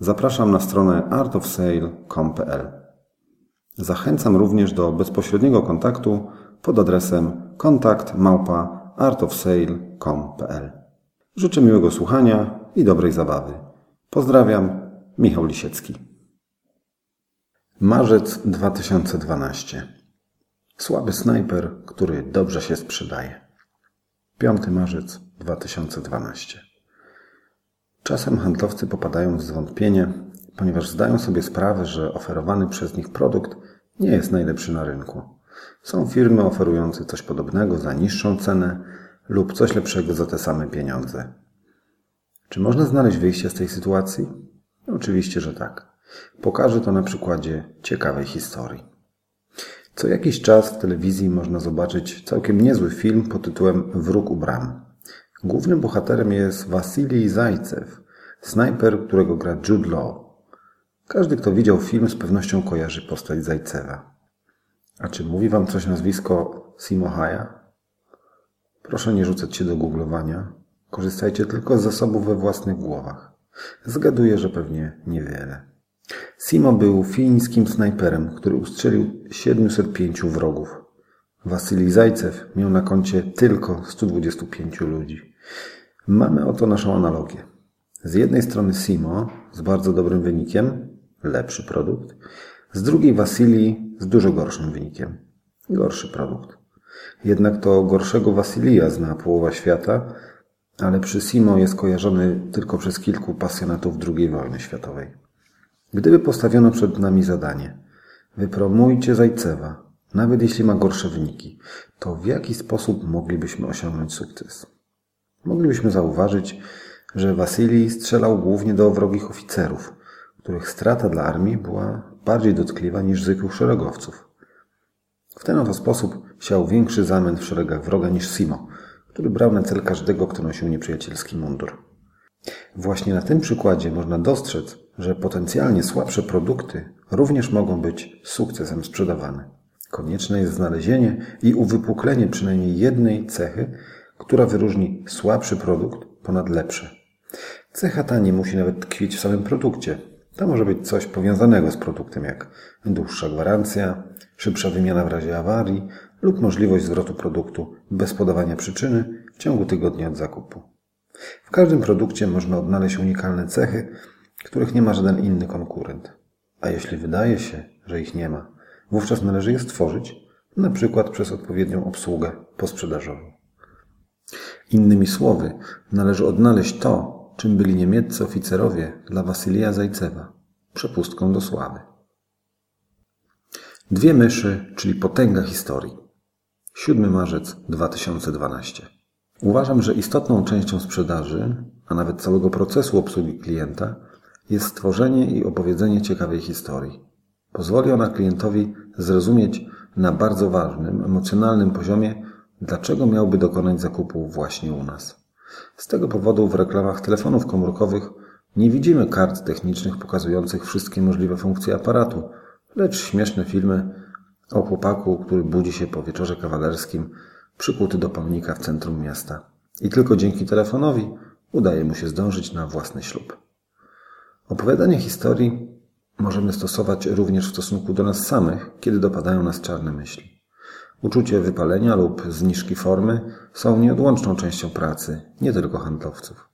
zapraszam na stronę artofsale.com.pl. Zachęcam również do bezpośredniego kontaktu pod adresem kontakt małpa artofsale.com.pl. Życzę miłego słuchania i dobrej zabawy. Pozdrawiam, Michał Lisiecki. Marzec 2012. Słaby snajper, który dobrze się sprzedaje. 5 marzec 2012. Czasem handlowcy popadają w zwątpienie, ponieważ zdają sobie sprawę, że oferowany przez nich produkt nie jest najlepszy na rynku. Są firmy oferujące coś podobnego za niższą cenę lub coś lepszego za te same pieniądze. Czy można znaleźć wyjście z tej sytuacji? Oczywiście, że tak. Pokażę to na przykładzie ciekawej historii. Co jakiś czas w telewizji można zobaczyć całkiem niezły film pod tytułem Wróg u bram. Głównym bohaterem jest Wasilij Zajcew, snajper, którego gra Jude Law. Każdy, kto widział film, z pewnością kojarzy postać Zajcewa. A czy mówi Wam coś nazwisko Simo Haya? Proszę nie rzucać się do googlowania. Korzystajcie tylko z zasobów we własnych głowach. Zgaduję, że pewnie niewiele. Simo był fińskim snajperem, który ustrzelił 705 wrogów. Wasylij Zajcew miał na koncie tylko 125 ludzi. Mamy oto naszą analogię. Z jednej strony Simo z bardzo dobrym wynikiem, lepszy produkt, z drugiej Wasylii z dużo gorszym wynikiem, gorszy produkt. Jednak to gorszego Wasylija zna połowa świata, ale przy Simo jest kojarzony tylko przez kilku pasjonatów II wojny światowej. Gdyby postawiono przed nami zadanie, wypromujcie Zajcewa, nawet jeśli ma gorsze wyniki, to w jaki sposób moglibyśmy osiągnąć sukces? Moglibyśmy zauważyć, że Wasylij strzelał głównie do wrogich oficerów, których strata dla armii była bardziej dotkliwa niż zwykłych szeregowców. W ten oto sposób siał większy zamęt w szeregach wroga niż Simo, który brał na cel każdego, kto nosił nieprzyjacielski mundur. Właśnie na tym przykładzie można dostrzec, że potencjalnie słabsze produkty również mogą być sukcesem sprzedawane. Konieczne jest znalezienie i uwypuklenie przynajmniej jednej cechy, która wyróżni słabszy produkt ponad lepszy. Cecha ta nie musi nawet tkwić w samym produkcie. To może być coś powiązanego z produktem, jak dłuższa gwarancja, szybsza wymiana w razie awarii lub możliwość zwrotu produktu bez podawania przyczyny w ciągu tygodnia od zakupu. W każdym produkcie można odnaleźć unikalne cechy, których nie ma żaden inny konkurent. A jeśli wydaje się, że ich nie ma, wówczas należy je stworzyć, na przykład przez odpowiednią obsługę posprzedażową. Innymi słowy, należy odnaleźć to, czym byli niemieccy oficerowie dla Wasylija Zajcewa, przepustką do sławy. Dwie myszy, czyli potęga historii. 7 marzec 2012. Uważam, że istotną częścią sprzedaży, a nawet całego procesu obsługi klienta, jest stworzenie i opowiedzenie ciekawej historii. Pozwoli ona klientowi zrozumieć na bardzo ważnym, emocjonalnym poziomie, dlaczego miałby dokonać zakupu właśnie u nas. Z tego powodu w reklamach telefonów komórkowych nie widzimy kart technicznych pokazujących wszystkie możliwe funkcje aparatu, lecz śmieszne filmy o chłopaku, który budzi się po wieczorze kawalerskim przykuty do pomnika w centrum miasta. I tylko dzięki telefonowi udaje mu się zdążyć na własny ślub. Opowiadanie historii możemy stosować również w stosunku do nas samych, kiedy dopadają nas czarne myśli. Uczucie wypalenia lub zniżki formy są nieodłączną częścią pracy, nie tylko handlowców.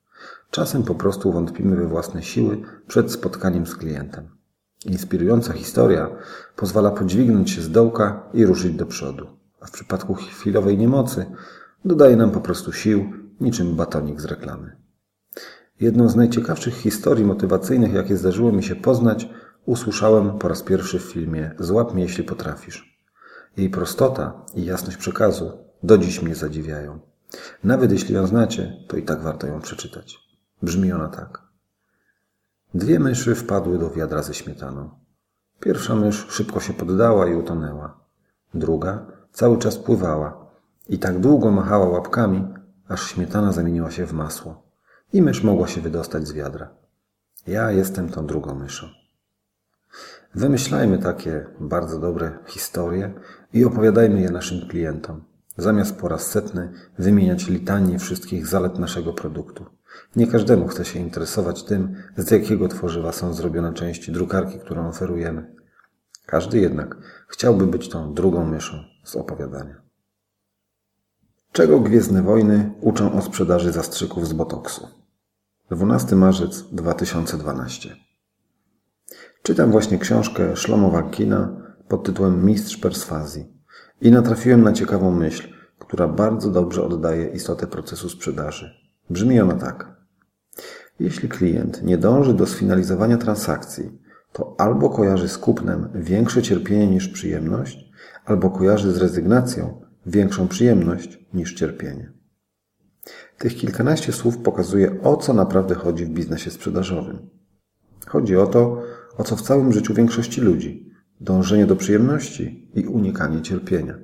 Czasem po prostu wątpimy we własne siły przed spotkaniem z klientem. Inspirująca historia pozwala podźwignąć się z dołka i ruszyć do przodu, a w przypadku chwilowej niemocy dodaje nam po prostu sił, niczym batonik z reklamy. Jedną z najciekawszych historii motywacyjnych, jakie zdarzyło mi się poznać, usłyszałem po raz pierwszy w filmie Złap mnie, jeśli potrafisz. Jej prostota i jasność przekazu do dziś mnie zadziwiają. Nawet jeśli ją znacie, to i tak warto ją przeczytać. Brzmi ona tak. Dwie myszy wpadły do wiadra ze śmietaną. Pierwsza mysz szybko się poddała i utonęła. Druga cały czas pływała i tak długo machała łapkami, aż śmietana zamieniła się w masło i mysz mogła się wydostać z wiadra. Ja jestem tą drugą myszą. Wymyślajmy takie bardzo dobre historie i opowiadajmy je naszym klientom, zamiast po raz setny wymieniać litanie wszystkich zalet naszego produktu. Nie każdemu chce się interesować tym, z jakiego tworzywa są zrobione części drukarki, którą oferujemy. Każdy jednak chciałby być tą drugą myszą z opowiadania. Czego Gwiezdne Wojny uczą o sprzedaży zastrzyków z botoksu? 12 marzec 2012 Czytam właśnie książkę Szlomowa Kina pod tytułem Mistrz Perswazji i natrafiłem na ciekawą myśl, która bardzo dobrze oddaje istotę procesu sprzedaży. Brzmi ona tak. Jeśli klient nie dąży do sfinalizowania transakcji, to albo kojarzy z kupnem większe cierpienie niż przyjemność, albo kojarzy z rezygnacją większą przyjemność niż cierpienie. Tych kilkanaście słów pokazuje, o co naprawdę chodzi w biznesie sprzedażowym. Chodzi o to, o co w całym życiu większości ludzi dążenie do przyjemności i unikanie cierpienia.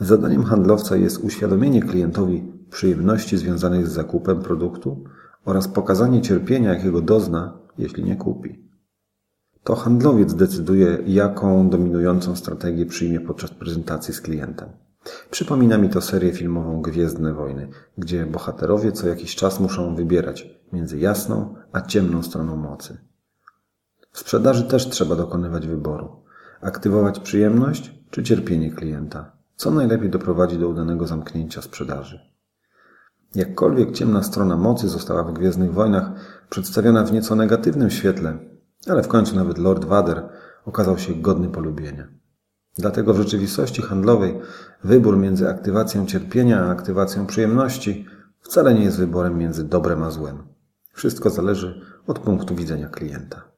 Zadaniem handlowca jest uświadomienie klientowi przyjemności związanych z zakupem produktu oraz pokazanie cierpienia, jakiego dozna, jeśli nie kupi. To handlowiec decyduje, jaką dominującą strategię przyjmie podczas prezentacji z klientem. Przypomina mi to serię filmową Gwiezdne Wojny, gdzie bohaterowie co jakiś czas muszą wybierać między jasną a ciemną stroną mocy. W sprzedaży też trzeba dokonywać wyboru. Aktywować przyjemność czy cierpienie klienta. Co najlepiej doprowadzi do udanego zamknięcia sprzedaży. Jakkolwiek ciemna strona mocy została w Gwiezdnych Wojnach przedstawiona w nieco negatywnym świetle, ale w końcu nawet Lord Vader okazał się godny polubienia. Dlatego w rzeczywistości handlowej wybór między aktywacją cierpienia a aktywacją przyjemności wcale nie jest wyborem między dobrem a złem. Wszystko zależy od punktu widzenia klienta.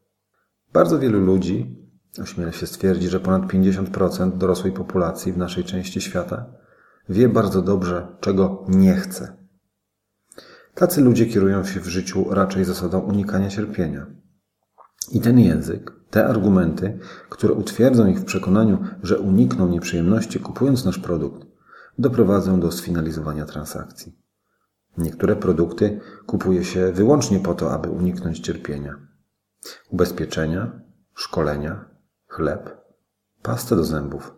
Bardzo wielu ludzi, ośmielę się stwierdzić, że ponad 50% dorosłej populacji w naszej części świata wie bardzo dobrze, czego nie chce. Tacy ludzie kierują się w życiu raczej zasadą unikania cierpienia. I ten język, te argumenty, które utwierdzą ich w przekonaniu, że unikną nieprzyjemności kupując nasz produkt, doprowadzą do sfinalizowania transakcji. Niektóre produkty kupuje się wyłącznie po to, aby uniknąć cierpienia. Ubezpieczenia, szkolenia, chleb, pastę do zębów,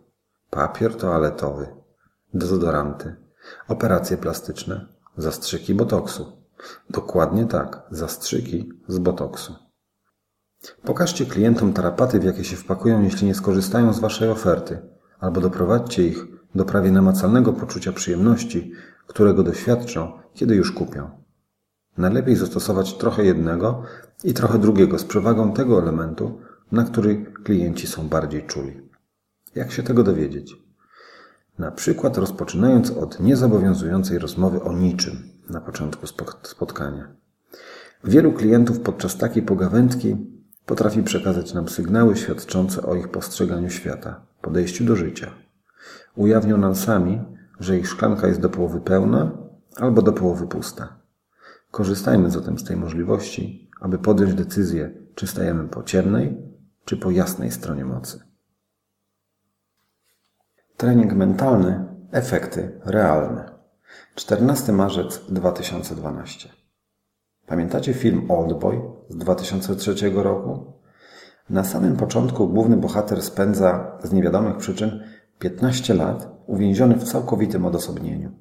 papier toaletowy, dezodoranty, operacje plastyczne, zastrzyki botoksu. Dokładnie tak, zastrzyki z botoksu. Pokażcie klientom tarapaty, w jakie się wpakują, jeśli nie skorzystają z Waszej oferty, albo doprowadźcie ich do prawie namacalnego poczucia przyjemności, którego doświadczą, kiedy już kupią. Najlepiej zastosować trochę jednego i trochę drugiego z przewagą tego elementu, na który klienci są bardziej czuli. Jak się tego dowiedzieć? Na przykład rozpoczynając od niezobowiązującej rozmowy o niczym na początku spotkania. Wielu klientów podczas takiej pogawędki potrafi przekazać nam sygnały świadczące o ich postrzeganiu świata, podejściu do życia. Ujawnią nam sami, że ich szklanka jest do połowy pełna albo do połowy pusta. Korzystajmy zatem z tej możliwości, aby podjąć decyzję, czy stajemy po ciemnej, czy po jasnej stronie mocy. Trening mentalny, efekty realne. 14 marzec 2012. Pamiętacie film Oldboy z 2003 roku? Na samym początku główny bohater spędza z niewiadomych przyczyn 15 lat uwięziony w całkowitym odosobnieniu.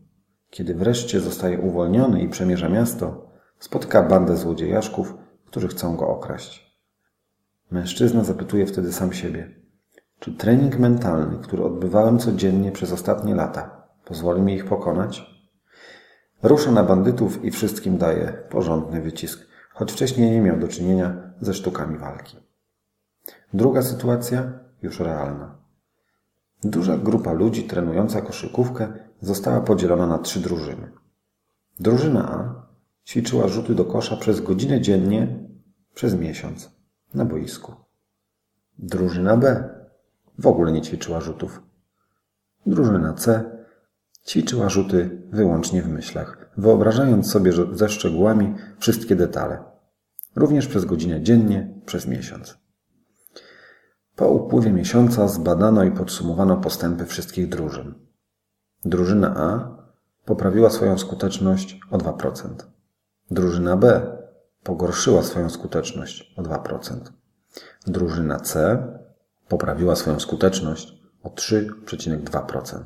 Kiedy wreszcie zostaje uwolniony i przemierza miasto, spotyka bandę złodziejaszków, którzy chcą go okraść. Mężczyzna zapytuje wtedy sam siebie, czy trening mentalny, który odbywałem codziennie przez ostatnie lata, pozwoli mi ich pokonać? Rusza na bandytów i wszystkim daje porządny wycisk, choć wcześniej nie miał do czynienia ze sztukami walki. Druga sytuacja, już realna. Duża grupa ludzi trenująca koszykówkę została podzielona na trzy drużyny. Drużyna A ćwiczyła rzuty do kosza przez godzinę dziennie przez miesiąc na boisku. Drużyna B w ogóle nie ćwiczyła rzutów. Drużyna C ćwiczyła rzuty wyłącznie w myślach, wyobrażając sobie ze szczegółami wszystkie detale. Również przez godzinę dziennie przez miesiąc. Po upływie miesiąca zbadano i podsumowano postępy wszystkich drużyn. Drużyna A poprawiła swoją skuteczność o 2%. Drużyna B pogorszyła swoją skuteczność o 2%. Drużyna C poprawiła swoją skuteczność o 3,2%.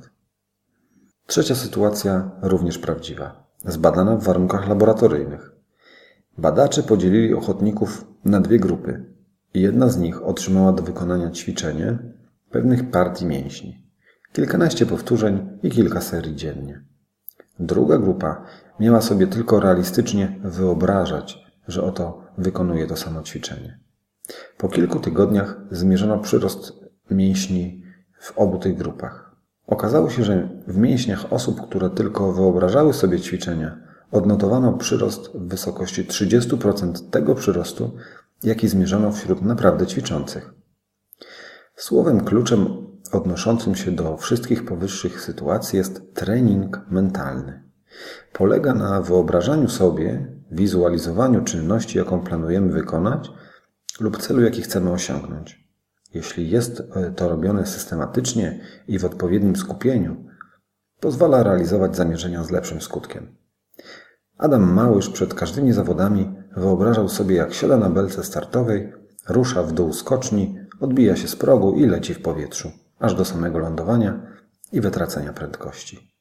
Trzecia sytuacja również prawdziwa, zbadana w warunkach laboratoryjnych. Badacze podzielili ochotników na dwie grupy i jedna z nich otrzymała do wykonania ćwiczenie pewnych partii mięśni. Kilkanaście powtórzeń i kilka serii dziennie. Druga grupa miała sobie tylko realistycznie wyobrażać, że oto wykonuje to samo ćwiczenie. Po kilku tygodniach zmierzono przyrost mięśni w obu tych grupach. Okazało się, że w mięśniach osób, które tylko wyobrażały sobie ćwiczenia, odnotowano przyrost w wysokości 30% tego przyrostu, jaki zmierzono wśród naprawdę ćwiczących. Słowem kluczem odnoszącym się do wszystkich powyższych sytuacji jest trening mentalny. Polega na wyobrażaniu sobie, wizualizowaniu czynności, jaką planujemy wykonać lub celu, jaki chcemy osiągnąć. Jeśli jest to robione systematycznie i w odpowiednim skupieniu, pozwala realizować zamierzenia z lepszym skutkiem. Adam Małysz przed każdymi zawodami wyobrażał sobie, jak siada na belce startowej, rusza w dół skoczni, odbija się z progu i leci w powietrzu, aż do samego lądowania i wytracenia prędkości.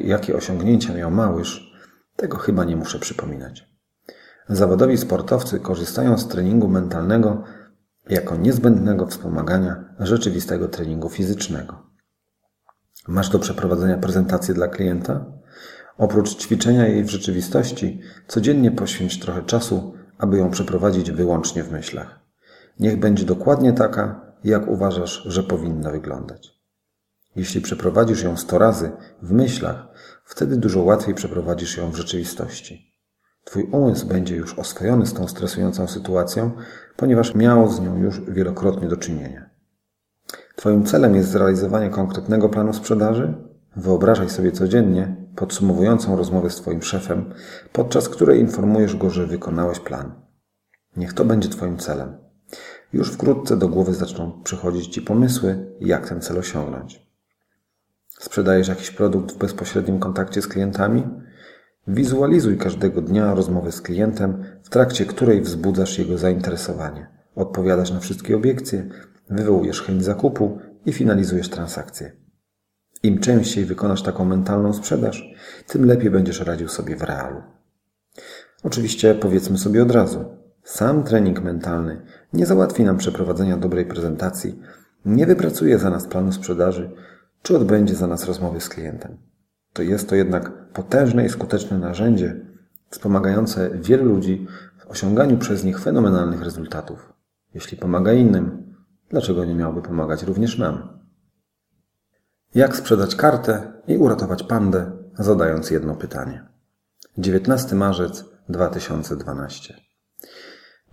jakie osiągnięcia miał Małysz, tego chyba nie muszę przypominać. Zawodowi sportowcy korzystają z treningu mentalnego jako niezbędnego wspomagania rzeczywistego treningu fizycznego. Masz do przeprowadzenia prezentację dla klienta? Oprócz ćwiczenia jej w rzeczywistości, codziennie poświęć trochę czasu, aby ją przeprowadzić wyłącznie w myślach. Niech będzie dokładnie taka, jak uważasz, że powinna wyglądać. Jeśli przeprowadzisz ją sto razy w myślach, wtedy dużo łatwiej przeprowadzisz ją w rzeczywistości. Twój umysł będzie już oswojony z tą stresującą sytuacją, ponieważ miał z nią już wielokrotnie do czynienia. Twoim celem jest zrealizowanie konkretnego planu sprzedaży? Wyobrażaj sobie codziennie podsumowującą rozmowę z Twoim szefem, podczas której informujesz go, że wykonałeś plan. Niech to będzie Twoim celem. Już wkrótce do głowy zaczną przychodzić Ci pomysły, jak ten cel osiągnąć. Sprzedajesz jakiś produkt w bezpośrednim kontakcie z klientami? Wizualizuj każdego dnia rozmowę z klientem, w trakcie której wzbudzasz jego zainteresowanie. Odpowiadasz na wszystkie obiekcje, wywołujesz chęć zakupu i finalizujesz transakcję. Im częściej wykonasz taką mentalną sprzedaż, tym lepiej będziesz radził sobie w realu. Oczywiście powiedzmy sobie od razu, sam trening mentalny nie załatwi nam przeprowadzenia dobrej prezentacji, nie wypracuje za nas planu sprzedaży, czy odbędzie za nas rozmowy z klientem. To jest to jednak potężne i skuteczne narzędzie wspomagające wielu ludzi w osiąganiu przez nich fenomenalnych rezultatów. Jeśli pomaga innym, dlaczego nie miałby pomagać również nam? Jak sprzedać kartę i uratować pandę, zadając jedno pytanie. 19 marzec 2012.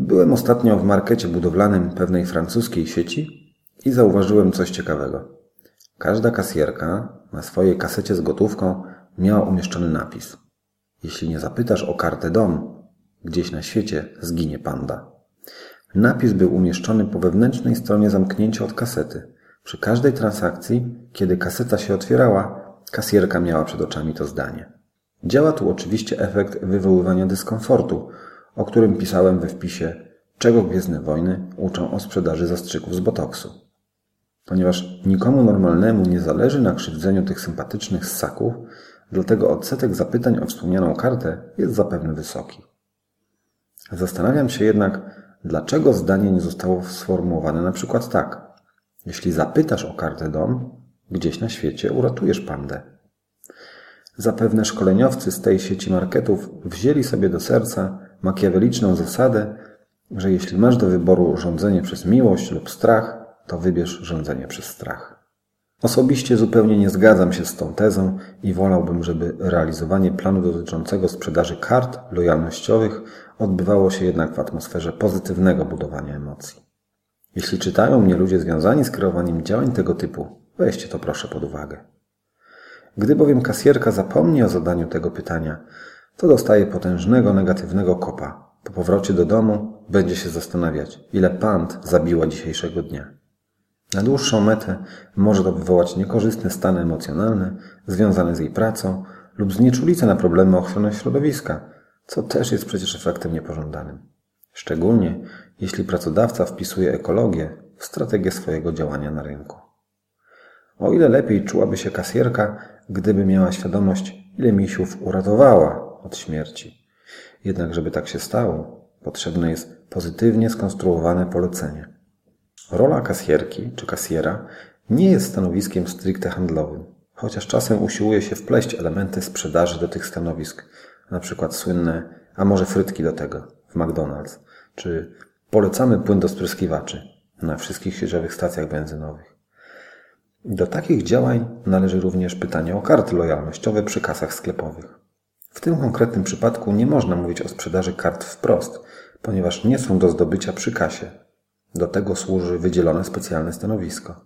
Byłem ostatnio w markecie budowlanym pewnej francuskiej sieci i zauważyłem coś ciekawego. Każda kasjerka na swojej kasecie z gotówką miała umieszczony napis. Jeśli nie zapytasz o kartę dom, gdzieś na świecie zginie panda. Napis był umieszczony po wewnętrznej stronie zamknięcia od kasety. Przy każdej transakcji, kiedy kaseta się otwierała, kasjerka miała przed oczami to zdanie. Działa tu oczywiście efekt wywoływania dyskomfortu, o którym pisałem we wpisie Czego Gwiezdne Wojny uczą o sprzedaży zastrzyków z botoksu ponieważ nikomu normalnemu nie zależy na krzywdzeniu tych sympatycznych ssaków, dlatego odsetek zapytań o wspomnianą kartę jest zapewne wysoki. Zastanawiam się jednak, dlaczego zdanie nie zostało sformułowane na przykład tak. Jeśli zapytasz o kartę dom, gdzieś na świecie uratujesz pandę. Zapewne szkoleniowcy z tej sieci marketów wzięli sobie do serca makiaweliczną zasadę, że jeśli masz do wyboru rządzenie przez miłość lub strach, to wybierz rządzenie przez strach. Osobiście zupełnie nie zgadzam się z tą tezą i wolałbym, żeby realizowanie planu dotyczącego sprzedaży kart lojalnościowych odbywało się jednak w atmosferze pozytywnego budowania emocji. Jeśli czytają mnie ludzie związani z kreowaniem działań tego typu, weźcie to proszę pod uwagę. Gdy bowiem kasjerka zapomni o zadaniu tego pytania, to dostaje potężnego negatywnego kopa Po powrocie do domu będzie się zastanawiać, ile pand zabiła dzisiejszego dnia. Na dłuższą metę może to wywołać niekorzystne stany emocjonalne związane z jej pracą lub znieczulicę na problemy ochrony środowiska, co też jest przecież efektem niepożądanym. Szczególnie jeśli pracodawca wpisuje ekologię w strategię swojego działania na rynku. O ile lepiej czułaby się kasjerka, gdyby miała świadomość, ile misiów uratowała od śmierci. Jednak, żeby tak się stało, potrzebne jest pozytywnie skonstruowane polecenie. Rola kasjerki czy kasjera nie jest stanowiskiem stricte handlowym, chociaż czasem usiłuje się wpleść elementy sprzedaży do tych stanowisk, na przykład słynne, a może frytki do tego w McDonald's, czy polecamy płyn do spryskiwaczy na wszystkich sieciowych stacjach benzynowych. Do takich działań należy również pytanie o karty lojalnościowe przy kasach sklepowych. W tym konkretnym przypadku nie można mówić o sprzedaży kart wprost, ponieważ nie są do zdobycia przy kasie. Do tego służy wydzielone specjalne stanowisko.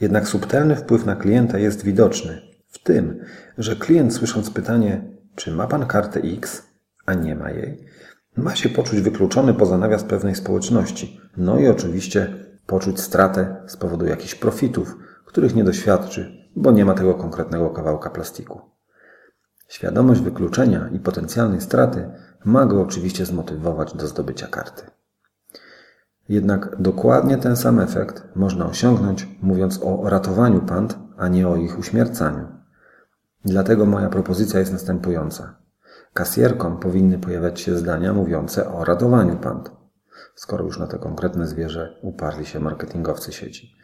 Jednak subtelny wpływ na klienta jest widoczny w tym, że klient słysząc pytanie, czy ma pan kartę X, a nie ma jej, ma się poczuć wykluczony poza nawias pewnej społeczności, no i oczywiście poczuć stratę z powodu jakichś profitów, których nie doświadczy, bo nie ma tego konkretnego kawałka plastiku. Świadomość wykluczenia i potencjalnej straty ma go oczywiście zmotywować do zdobycia karty. Jednak dokładnie ten sam efekt można osiągnąć mówiąc o ratowaniu pand, a nie o ich uśmiercaniu. Dlatego moja propozycja jest następująca. Kasjerkom powinny pojawiać się zdania mówiące o ratowaniu pand, skoro już na to konkretne zwierzę uparli się marketingowcy sieci.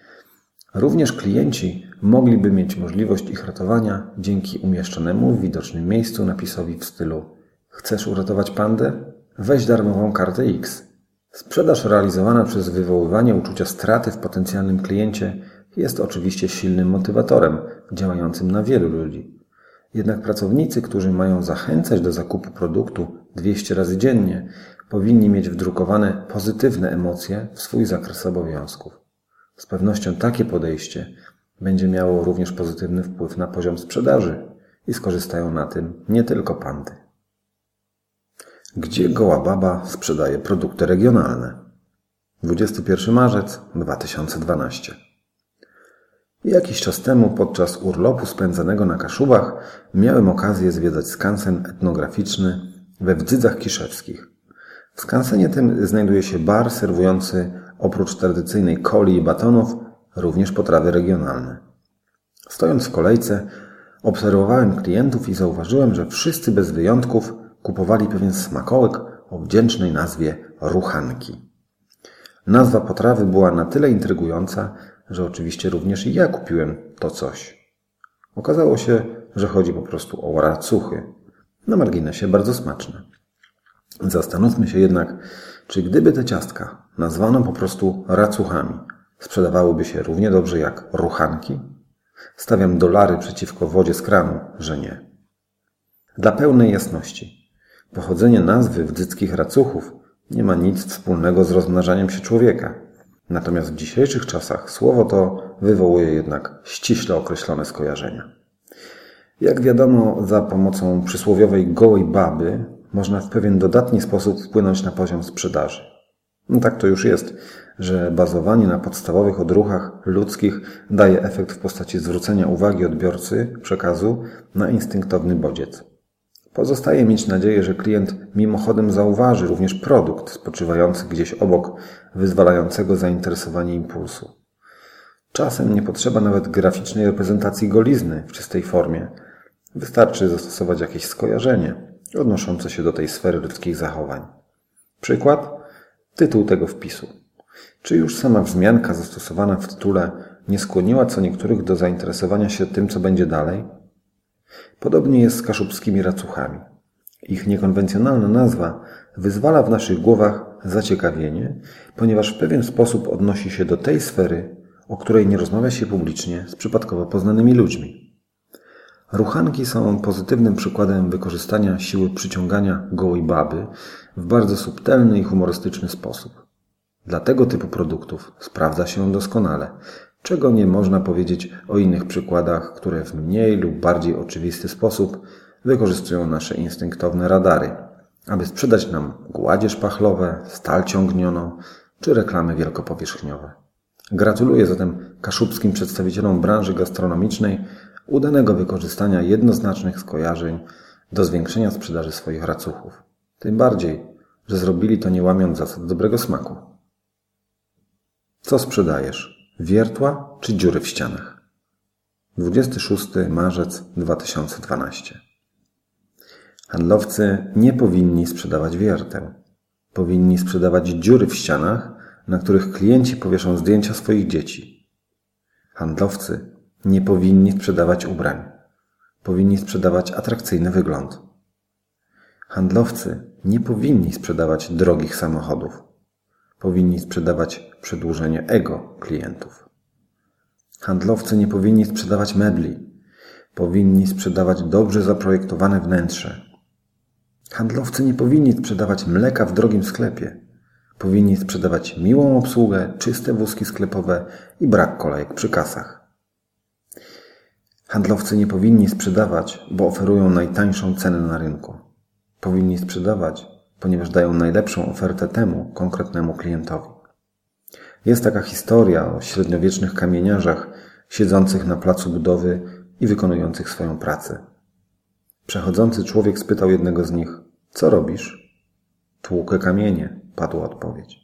Również klienci mogliby mieć możliwość ich ratowania dzięki umieszczonemu w widocznym miejscu napisowi w stylu Chcesz uratować pandę? Weź darmową kartę X. Sprzedaż realizowana przez wywoływanie uczucia straty w potencjalnym kliencie jest oczywiście silnym motywatorem działającym na wielu ludzi. Jednak pracownicy, którzy mają zachęcać do zakupu produktu 200 razy dziennie, powinni mieć wdrukowane pozytywne emocje w swój zakres obowiązków. Z pewnością takie podejście będzie miało również pozytywny wpływ na poziom sprzedaży i skorzystają na tym nie tylko pandy. Gdzie goła baba sprzedaje produkty regionalne? 21 marzec 2012 Jakiś czas temu podczas urlopu spędzanego na Kaszubach miałem okazję zwiedzać skansen etnograficzny we Wdzydzach Kiszewskich. W skansenie tym znajduje się bar serwujący oprócz tradycyjnej coli i batonów również potrawy regionalne. Stojąc w kolejce, obserwowałem klientów i zauważyłem, że wszyscy bez wyjątków kupowali pewien smakołek o wdzięcznej nazwie ruchanki. Nazwa potrawy była na tyle intrygująca, że oczywiście również i ja kupiłem to coś. Okazało się, że chodzi po prostu o racuchy. Na marginesie bardzo smaczne. Zastanówmy się jednak, czy gdyby te ciastka nazwano po prostu racuchami, sprzedawałyby się równie dobrze jak ruchanki? Stawiam dolary przeciwko wodzie z kranu, że nie. Dla pełnej jasności. Pochodzenie nazwy wdzyckich racuchów nie ma nic wspólnego z rozmnażaniem się człowieka. Natomiast w dzisiejszych czasach słowo to wywołuje jednak ściśle określone skojarzenia. Jak wiadomo, za pomocą przysłowiowej gołej baby można w pewien dodatni sposób wpłynąć na poziom sprzedaży. No tak to już jest, że bazowanie na podstawowych odruchach ludzkich daje efekt w postaci zwrócenia uwagi odbiorcy przekazu na instynktowny bodziec. Pozostaje mieć nadzieję, że klient mimochodem zauważy również produkt spoczywający gdzieś obok wyzwalającego zainteresowanie impulsu. Czasem nie potrzeba nawet graficznej reprezentacji golizny w czystej formie. Wystarczy zastosować jakieś skojarzenie odnoszące się do tej sfery ludzkich zachowań. Przykład? Tytuł tego wpisu. Czy już sama wzmianka zastosowana w tytule nie skłoniła co niektórych do zainteresowania się tym, co będzie dalej? Podobnie jest z kaszubskimi racuchami. Ich niekonwencjonalna nazwa wyzwala w naszych głowach zaciekawienie, ponieważ w pewien sposób odnosi się do tej sfery, o której nie rozmawia się publicznie z przypadkowo poznanymi ludźmi. Ruchanki są pozytywnym przykładem wykorzystania siły przyciągania gołej baby w bardzo subtelny i humorystyczny sposób. Dla tego typu produktów sprawdza się doskonale, czego nie można powiedzieć o innych przykładach, które w mniej lub bardziej oczywisty sposób wykorzystują nasze instynktowne radary, aby sprzedać nam gładzie szpachlowe, stal ciągnioną czy reklamy wielkopowierzchniowe. Gratuluję zatem kaszubskim przedstawicielom branży gastronomicznej udanego wykorzystania jednoznacznych skojarzeń do zwiększenia sprzedaży swoich racuchów. Tym bardziej, że zrobili to nie łamiąc zasad dobrego smaku. Co sprzedajesz? Wiertła czy dziury w ścianach? 26 marzec 2012 Handlowcy nie powinni sprzedawać wierteł. Powinni sprzedawać dziury w ścianach, na których klienci powieszą zdjęcia swoich dzieci. Handlowcy nie powinni sprzedawać ubrań. Powinni sprzedawać atrakcyjny wygląd. Handlowcy nie powinni sprzedawać drogich samochodów. Powinni sprzedawać przedłużenie ego klientów. Handlowcy nie powinni sprzedawać mebli. Powinni sprzedawać dobrze zaprojektowane wnętrze. Handlowcy nie powinni sprzedawać mleka w drogim sklepie. Powinni sprzedawać miłą obsługę, czyste wózki sklepowe i brak kolejek przy kasach. Handlowcy nie powinni sprzedawać, bo oferują najtańszą cenę na rynku. Powinni sprzedawać, ponieważ dają najlepszą ofertę temu konkretnemu klientowi. Jest taka historia o średniowiecznych kamieniarzach siedzących na placu budowy i wykonujących swoją pracę. Przechodzący człowiek spytał jednego z nich: Co robisz? Tłukę kamienie, padła odpowiedź.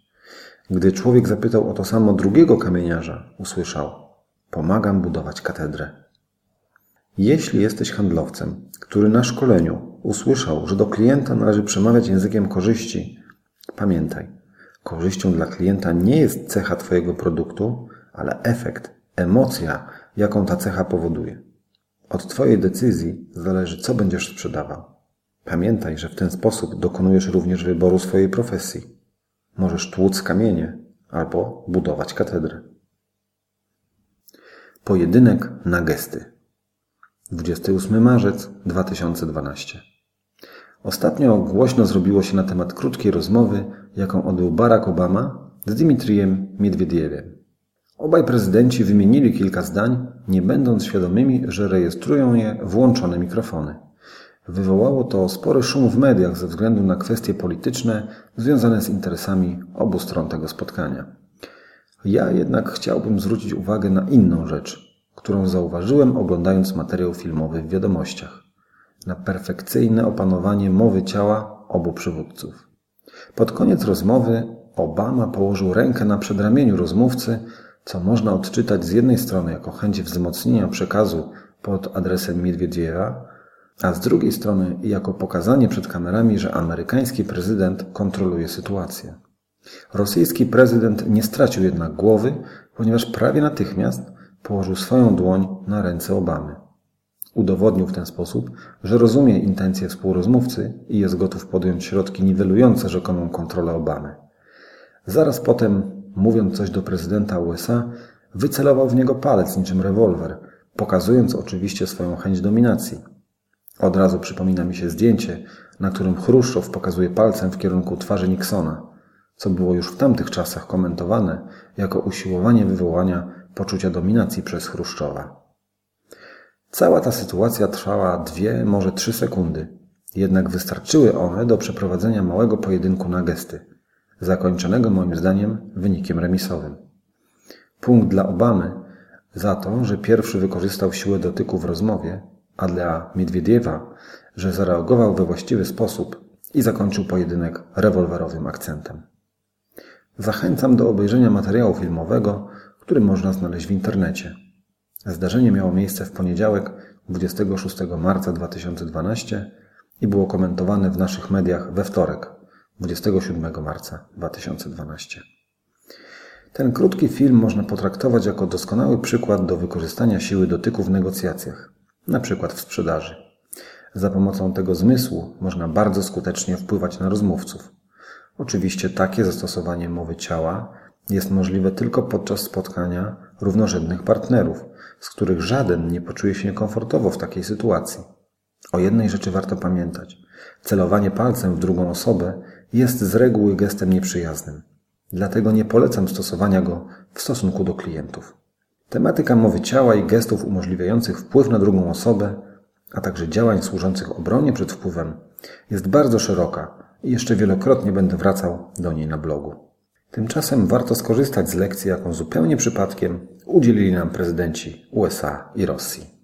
Gdy człowiek zapytał o to samo drugiego kamieniarza, usłyszał: Pomagam budować katedrę. Jeśli jesteś handlowcem, który na szkoleniu usłyszał, że do klienta należy przemawiać językiem korzyści, pamiętaj, korzyścią dla klienta nie jest cecha Twojego produktu, ale efekt, emocja, jaką ta cecha powoduje. Od Twojej decyzji zależy, co będziesz sprzedawał. Pamiętaj, że w ten sposób dokonujesz również wyboru swojej profesji. Możesz tłuc kamienie albo budować katedrę. Pojedynek na gesty. 28 marzec 2012. Ostatnio głośno zrobiło się na temat krótkiej rozmowy, jaką odbył Barack Obama z Dimitrijem Miedwiediewem. Obaj prezydenci wymienili kilka zdań, nie będąc świadomymi, że rejestrują je włączone mikrofony. Wywołało to spory szum w mediach ze względu na kwestie polityczne związane z interesami obu stron tego spotkania. Ja jednak chciałbym zwrócić uwagę na inną rzecz, którą zauważyłem oglądając materiał filmowy w wiadomościach. Na perfekcyjne opanowanie mowy ciała obu przywódców. Pod koniec rozmowy Obama położył rękę na przedramieniu rozmówcy, co można odczytać z jednej strony jako chęć wzmocnienia przekazu pod adresem Miedwiediewa, a z drugiej strony jako pokazanie przed kamerami, że amerykański prezydent kontroluje sytuację. Rosyjski prezydent nie stracił jednak głowy, ponieważ prawie natychmiast położył swoją dłoń na ręce Obamy. Udowodnił w ten sposób, że rozumie intencje współrozmówcy i jest gotów podjąć środki niwelujące rzekomą kontrolę Obamy. Zaraz potem mówiąc coś do prezydenta USA, wycelował w niego palec niczym rewolwer, pokazując oczywiście swoją chęć dominacji. Od razu przypomina mi się zdjęcie, na którym Chruszczow pokazuje palcem w kierunku twarzy Nixona, co było już w tamtych czasach komentowane jako usiłowanie wywołania poczucia dominacji przez Chruszczowa. Cała ta sytuacja trwała dwie, może trzy sekundy, jednak wystarczyły one do przeprowadzenia małego pojedynku na gesty zakończonego moim zdaniem wynikiem remisowym. Punkt dla Obamy za to, że pierwszy wykorzystał siłę dotyku w rozmowie, a dla Miedwiediewa, że zareagował we właściwy sposób i zakończył pojedynek rewolwerowym akcentem. Zachęcam do obejrzenia materiału filmowego, który można znaleźć w internecie. Zdarzenie miało miejsce w poniedziałek 26 marca 2012 i było komentowane w naszych mediach we wtorek 27 marca 2012. Ten krótki film można potraktować jako doskonały przykład do wykorzystania siły dotyku w negocjacjach, na przykład w sprzedaży. Za pomocą tego zmysłu można bardzo skutecznie wpływać na rozmówców. Oczywiście takie zastosowanie mowy ciała jest możliwe tylko podczas spotkania równorzędnych partnerów, z których żaden nie poczuje się komfortowo w takiej sytuacji. O jednej rzeczy warto pamiętać. Celowanie palcem w drugą osobę jest z reguły gestem nieprzyjaznym. Dlatego nie polecam stosowania go w stosunku do klientów. Tematyka mowy ciała i gestów umożliwiających wpływ na drugą osobę, a także działań służących obronie przed wpływem, jest bardzo szeroka i jeszcze wielokrotnie będę wracał do niej na blogu. Tymczasem warto skorzystać z lekcji, jaką zupełnie przypadkiem udzielili nam prezydenci USA i Rosji.